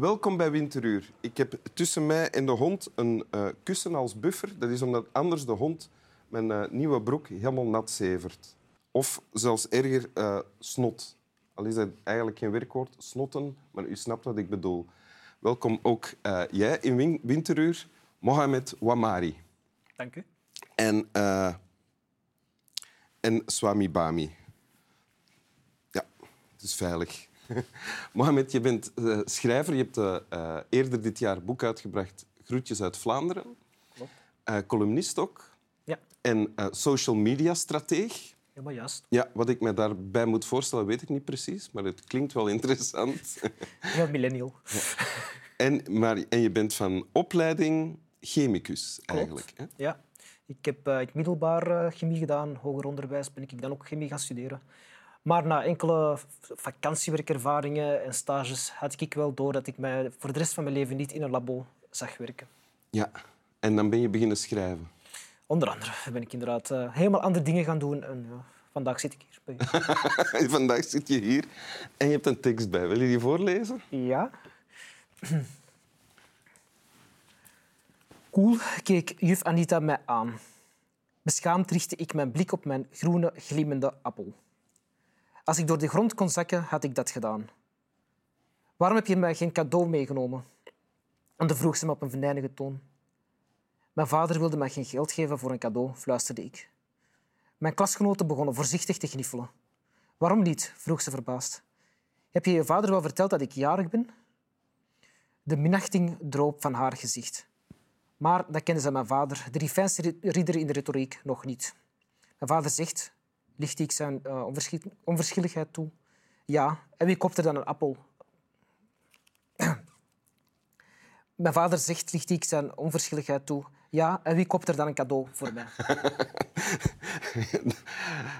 Welkom bij Winteruur. Ik heb tussen mij en de hond een uh, kussen als buffer. Dat is omdat anders de hond mijn uh, nieuwe broek helemaal nat zevert. Of zelfs erger, uh, snot. Al is dat eigenlijk geen werkwoord, snotten, maar u snapt wat ik bedoel. Welkom ook jij in win Winteruur, Mohamed Wamari. Dank u. En, en Swami Bami. Ja, het is veilig. Mohamed, je bent uh, schrijver. Je hebt uh, eerder dit jaar een boek uitgebracht, Groetjes uit Vlaanderen. Uh, columnist ook. Ja. En social media strateeg. Helemaal juist. Ja, wat ik me daarbij moet voorstellen, weet ik niet precies, maar het klinkt wel interessant. Heel millennial. Ja. En, maar, en je bent van opleiding chemicus, eigenlijk. Hè? Ja. Ik heb het middelbaar chemie gedaan, hoger onderwijs ben ik dan ook chemie gaan studeren. Maar na enkele vakantiewerkervaringen en stages had ik wel door dat ik mij voor de rest van mijn leven niet in een labo zag werken. Ja, en dan ben je beginnen schrijven? Onder andere ben ik inderdaad uh, helemaal andere dingen gaan doen. En uh, vandaag zit ik hier. vandaag zit je hier en je hebt een tekst bij. Wil je die voorlezen? Ja. Koel keek juf Anita mij aan. Beschaamd richtte ik mijn blik op mijn groene, glimmende appel. Als ik door de grond kon zakken, had ik dat gedaan. Waarom heb je mij geen cadeau meegenomen? En dan vroeg ze me op een venijnige toon. Mijn vader wilde mij geen geld geven voor een cadeau, fluisterde ik. Mijn klasgenoten begonnen voorzichtig te gniffelen. Waarom niet? vroeg ze verbaasd. Heb je je vader wel verteld dat ik jarig ben? De minachting droop van haar gezicht. Maar dat kende ze mijn vader, de fijnste ridder in de retoriek, nog niet. Mijn vader zegt lichtte ik zijn uh, onverschilligheid toe. Ja, en wie koopt er dan een appel? Mijn vader zegt, lichtte ik zijn onverschilligheid toe. Ja, en wie koopt er dan een cadeau voor mij?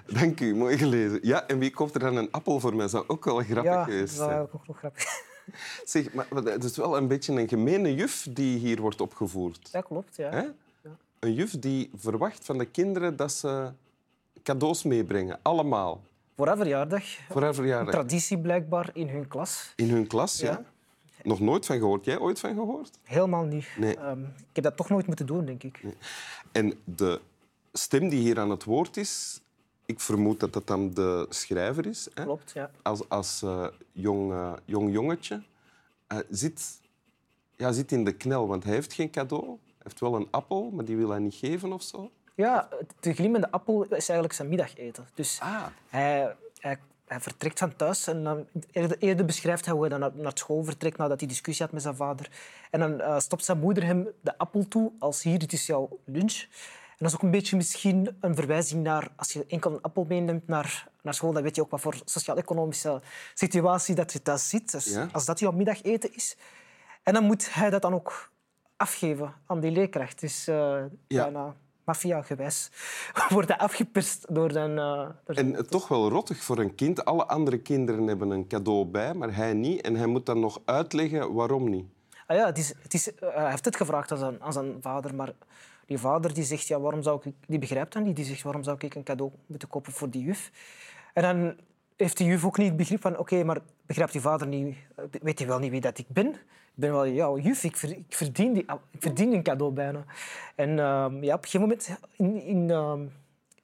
Dank u, mooi gelezen. Ja, en wie koopt er dan een appel voor mij? Zou ook wel grappig ja, geweest zijn. Ja, dat ook nog grappig. Zeg, maar het is wel een beetje een gemene juf die hier wordt opgevoerd. Dat klopt, ja. ja. Een juf die verwacht van de kinderen dat ze cadeaus meebrengen. Allemaal. Voor haar verjaardag. Voor haar verjaardag. traditie blijkbaar in hun klas. In hun klas, ja. Nog nooit van gehoord. Jij ooit van gehoord? Helemaal niet. Nee. Um, ik heb dat toch nooit moeten doen, denk ik. Nee. En de stem die hier aan het woord is, ik vermoed dat dat dan de schrijver is. Hè? Klopt, ja. Als, als uh, jong, uh, jong jongetje. Uh, zit, ja, zit in de knel, want hij heeft geen cadeau. Hij heeft wel een appel, maar die wil hij niet geven of zo. Ja, de glimmende appel is eigenlijk zijn middageten. Dus ah. hij, hij, hij, vertrekt van thuis en dan, eerder, beschrijft hij hoe hij dan naar, school vertrekt nadat hij discussie had met zijn vader. En dan uh, stopt zijn moeder hem de appel toe als hier, dit is jouw lunch. En dat is ook een beetje misschien een verwijzing naar... Als je enkel een appel meeneemt naar, naar school, dan weet je ook wat voor sociaal-economische situatie dat je thuis zit. Dus ja. Als dat jouw middageten is. En dan moet hij dat dan ook afgeven aan die leerkracht. Dus uh, ja. bijna maffia-gewijs worden afgeperst door een... Uh, door en toch wel rottig voor een kind. Alle andere kinderen hebben een cadeau bij, maar hij niet. En hij moet dan nog uitleggen waarom niet. Ah ja, het is, het is, uh, hij heeft het gevraagd aan zijn, aan zijn vader, maar die vader die zegt, ja, waarom zou ik... Die begrijpt dat niet. Die zegt, waarom zou ik een cadeau moeten kopen voor die juf? En dan heeft die juf ook niet het begrip van, oké, maar begrijpt die vader niet... Weet hij wel niet wie dat ik ben? Ik ben wel jouw juf, ik, ver, ik, verdien, die, ik verdien een cadeau bijna. En uh, ja, op een gegeven moment in, in, uh, in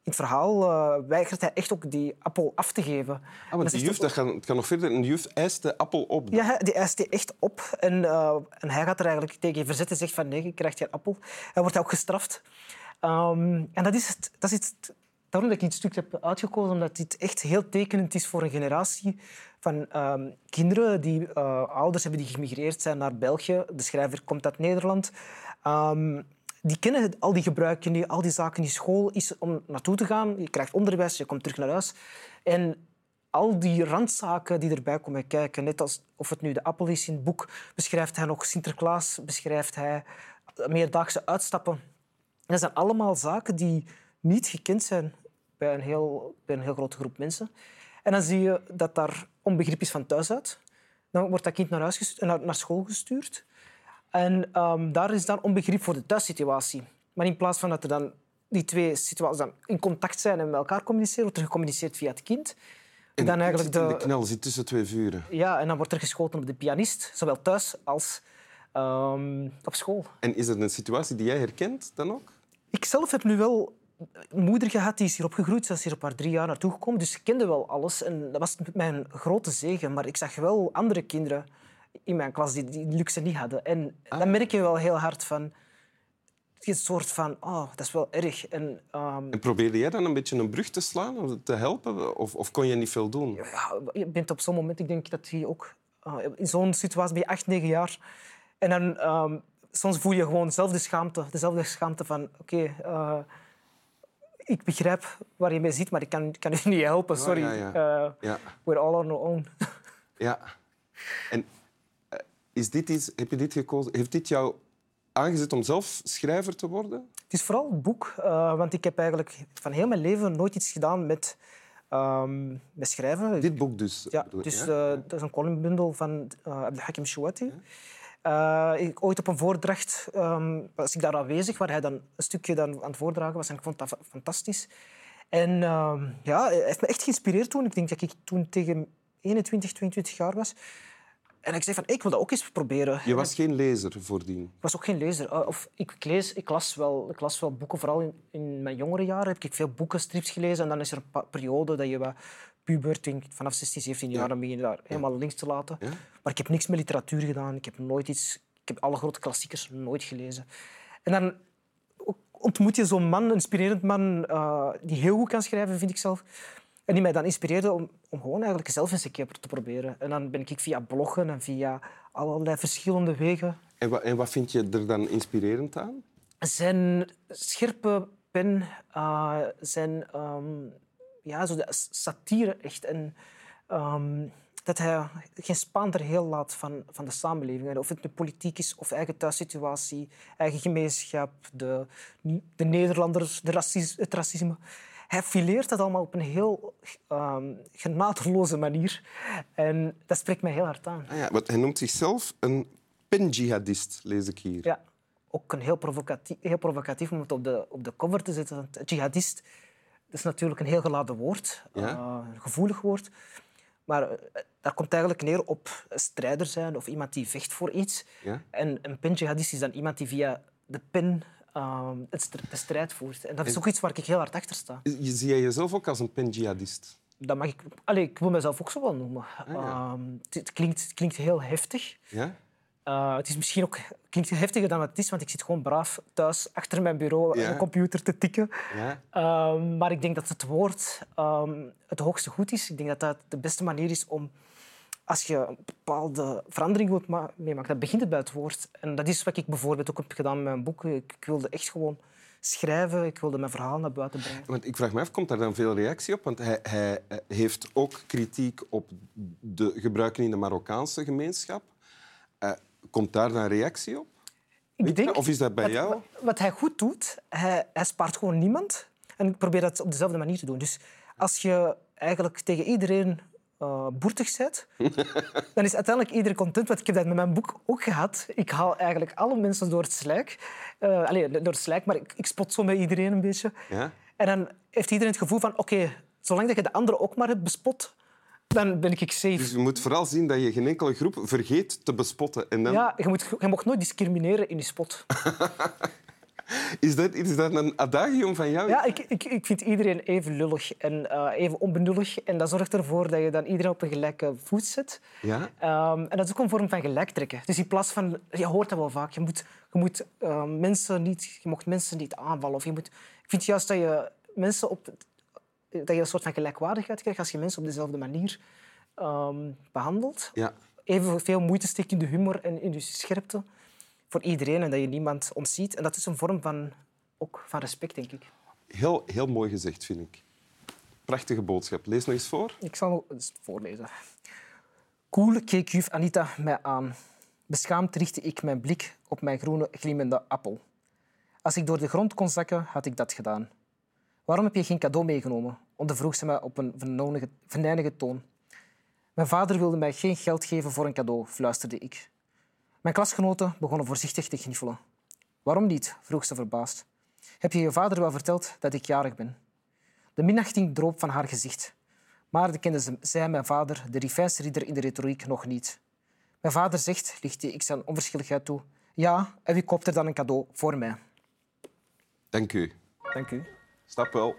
het verhaal uh, weigert hij echt ook die appel af te geven. Ah, maar die juf, dat gaat, het gaat nog verder. En de juf eist de appel op. Dan. Ja, die eist die echt op. En, uh, en hij gaat er eigenlijk tegen verzetten en zegt van nee, je krijgt geen appel. Hij wordt ook gestraft. Um, en dat is, het, dat is het, daarom dat ik dit stuk heb uitgekozen, omdat dit echt heel tekenend is voor een generatie van um, kinderen die uh, ouders hebben die gemigreerd zijn naar België. De schrijver komt uit Nederland. Um, die kennen al die gebruiken, die, al die zaken. Die school is om naartoe te gaan. Je krijgt onderwijs, je komt terug naar huis. En al die randzaken die erbij komen kijken, net als of het nu de appel is in het boek, beschrijft hij nog Sinterklaas, beschrijft hij meerdaagse uitstappen. Dat zijn allemaal zaken die niet gekend zijn bij een heel, bij een heel grote groep mensen. En dan zie je dat daar onbegrip is van thuis uit. Dan wordt dat kind naar, huis gestuurd, naar, naar school gestuurd. En um, daar is dan onbegrip voor de thuissituatie. Maar in plaats van dat er dan die twee situaties dan in contact zijn en met elkaar communiceren, wordt er gecommuniceerd via het kind. En dan eigenlijk de... de, knel zit tussen twee vuren. ja, en dan wordt er geschoten op de pianist, zowel thuis als ehm, op school. En is dat een situatie die jij herkent dan ook? Ik zelf heb nu wel moeder gehad, die is hier opgegroeid. Ze is hier op haar drie jaar naartoe gekomen, dus ze kende wel alles. En dat was mijn grote zegen. Maar ik zag wel andere kinderen in mijn klas die die luxe niet hadden. En dan merk je wel heel hard van... Je soort van, oh, dat is wel erg. En, ehm, En probeerde jij dan een beetje een brug te slaan om te helpen? Of, of kon je niet veel doen? ja, je bent op zo'n moment, ik denk dat je ook uh, in zo'n situatie ben je acht, negen jaar. En dan um, soms voel je gewoon zelf de schaamte, dezelfde schaamte van oké, okay, uh, ik begrijp waar je mee zit, maar ik kan, kan je niet helpen. Sorry. Oh, ja, ja. Uh, ja. We're all on our own. ja. En is dit iets, heb je dit gekozen? Heeft dit jou aangezet om zelf schrijver te worden? Het is vooral het boek, uh, want ik heb eigenlijk van heel mijn leven nooit iets gedaan met, um, met schrijven. Dit boek dus? Ja, dus? Uh, dat is een columnbundel van uh, Abdelhakim Chouati. Ja. Ik, ooit op een voordracht um, was ik daar aanwezig, waar hij dan een stukje dan aan het voordragen was. En ik vond dat fantastisch. En ja, hij heeft me echt geïnspireerd toen. Ik denk dat ik toen tegen 21, 22 jaar was. En ik zei van, ik wil dat ook eens proberen. Je was geen lezer voordien? Ik was ook geen lezer. Of, ik, ik, lees, ik, las wel, ik las wel boeken. Vooral in, in mijn jongere jaren heb ik veel boeken, strips gelezen. En dan is er een periode dat je wat puber, denk, vanaf 16, 17 jaar, ja. dan begin je daar helemaal links te laten. Maar ik heb niks met literatuur gedaan. Ik heb nooit iets... Ik heb alle grote klassiekers nooit gelezen. En dan ontmoet je zo'n man, een inspirerend man, uh, die heel goed kan schrijven, vind ik zelf. En die mij dan inspireerde om, om gewoon eigenlijk zelf eens een keer te proberen. En dan ben ik via bloggen en via allerlei verschillende wegen... En wat, en wat vind je er dan inspirerend aan? Zijn scherpe pen, uh, zijn um, ja, zo de satire echt. En um, dat hij geen spaan er heel laat van, van de samenleving. Of het nu politiek is of eigen thuissituatie, eigen gemeenschap, de, de Nederlanders, de racisme, het racisme hij fileert dat allemaal op een heel um, genadeloze manier. En dat spreekt mij heel hard aan. Ah ja, want hij noemt zichzelf een pen-jihadist, lees ik hier. Ja, ook een heel provocatief, heel provocatief om het op de, op de cover te zetten. Jihadist is natuurlijk een heel geladen woord, ja? uh, een gevoelig woord. Maar uh, daar komt eigenlijk neer op strijder zijn of iemand die vecht voor iets. Ja? En een pen-jihadist is dan iemand die via de pen um, de strijd voert. En dat is ook iets waar ik heel hard achter sta. Zie jij jezelf ook als een pen-jihadist? Dat mag ik... Allee, ik wil mezelf ook zo wel noemen. Ah, ja. um, het, het, klinkt, het klinkt heel heftig. Ja? Uh, het is misschien ook klinkt heftiger dan het is, want ik zit gewoon braaf thuis achter mijn bureau Ja. aan de computer te tikken. Ja? Um, maar ik denk dat het woord um, het hoogste goed is. Ik denk dat dat de beste manier is om als je een bepaalde verandering wilt ma- meemaken, dan begint het bij het woord. En dat is wat ik bijvoorbeeld ook heb gedaan met mijn boeken. Ik, ik wilde echt gewoon schrijven. Ik wilde mijn verhaal naar buiten brengen. Want ik vraag me af, komt daar dan veel reactie op? Want hij, hij eh, heeft ook kritiek op de gebruiken in de Marokkaanse gemeenschap. Uh, komt daar dan reactie op? Ik denk? Of is dat bij wat, jou? Wat, hij goed doet, hij, hij spaart gewoon niemand. En ik probeer dat op dezelfde manier te doen. Dus als je eigenlijk tegen iedereen uh, boertig bent, dan is uiteindelijk iedereen content. Want ik heb dat met mijn boek ook gehad. Ik haal eigenlijk alle mensen door het slijk. Uh, allez, door het slijk, maar ik, ik, spot zo met iedereen een beetje. Ja? En dan heeft iedereen het gevoel van... Oké, okay, zolang dat je de anderen ook maar hebt bespot, dan ben ik safe. Dus je moet vooral zien dat je geen enkele groep vergeet te bespotten. En dan... Ja, je, moet, je mag nooit discrimineren in je spot. Is dat, is dat een adagium van jou? Ja, ik, ik, ik vind iedereen even lullig en uh, even onbenullig. En dat zorgt ervoor dat je dan iedereen op een gelijke voet zet. Ja? Um, en dat is ook een vorm van gelijktrekken. Dus in plaats van... Je hoort dat wel vaak. Je, moet, je, moet, uh, mensen niet, je mocht mensen niet aanvallen. Of je moet, ik vind juist dat je mensen op... Dat je een soort van gelijkwaardigheid krijgt als je mensen op dezelfde manier um, behandelt. Ja. Even veel moeite steekt in de humor en in de scherpte voor iedereen en dat je niemand ontziet. En dat is een vorm van, ook van respect, denk ik. Heel, heel mooi gezegd, vind ik. Prachtige boodschap. Lees nog eens voor. Ik zal het voorlezen. Koel keek juf Anita mij aan. Beschaamd richtte ik mijn blik op mijn groene, glimmende appel. Als ik door de grond kon zakken, had ik dat gedaan. Waarom heb je geen cadeau meegenomen? Ondervroeg ze mij op een venijnige toon. Mijn vader wilde mij geen geld geven voor een cadeau, fluisterde ik. Mijn klasgenoten begonnen voorzichtig te gniffelen. Waarom niet? vroeg ze verbaasd. Heb je je vader wel verteld dat ik jarig ben? De minachting droop van haar gezicht. Maar de kende ze- zij, mijn vader, de rifijnste ridder in de retoriek, nog niet. Mijn vader zegt, licht hij ik zijn onverschilligheid toe. Ja, en wie koopt er dan een cadeau voor mij? Dank u. Dank u. Stap wel.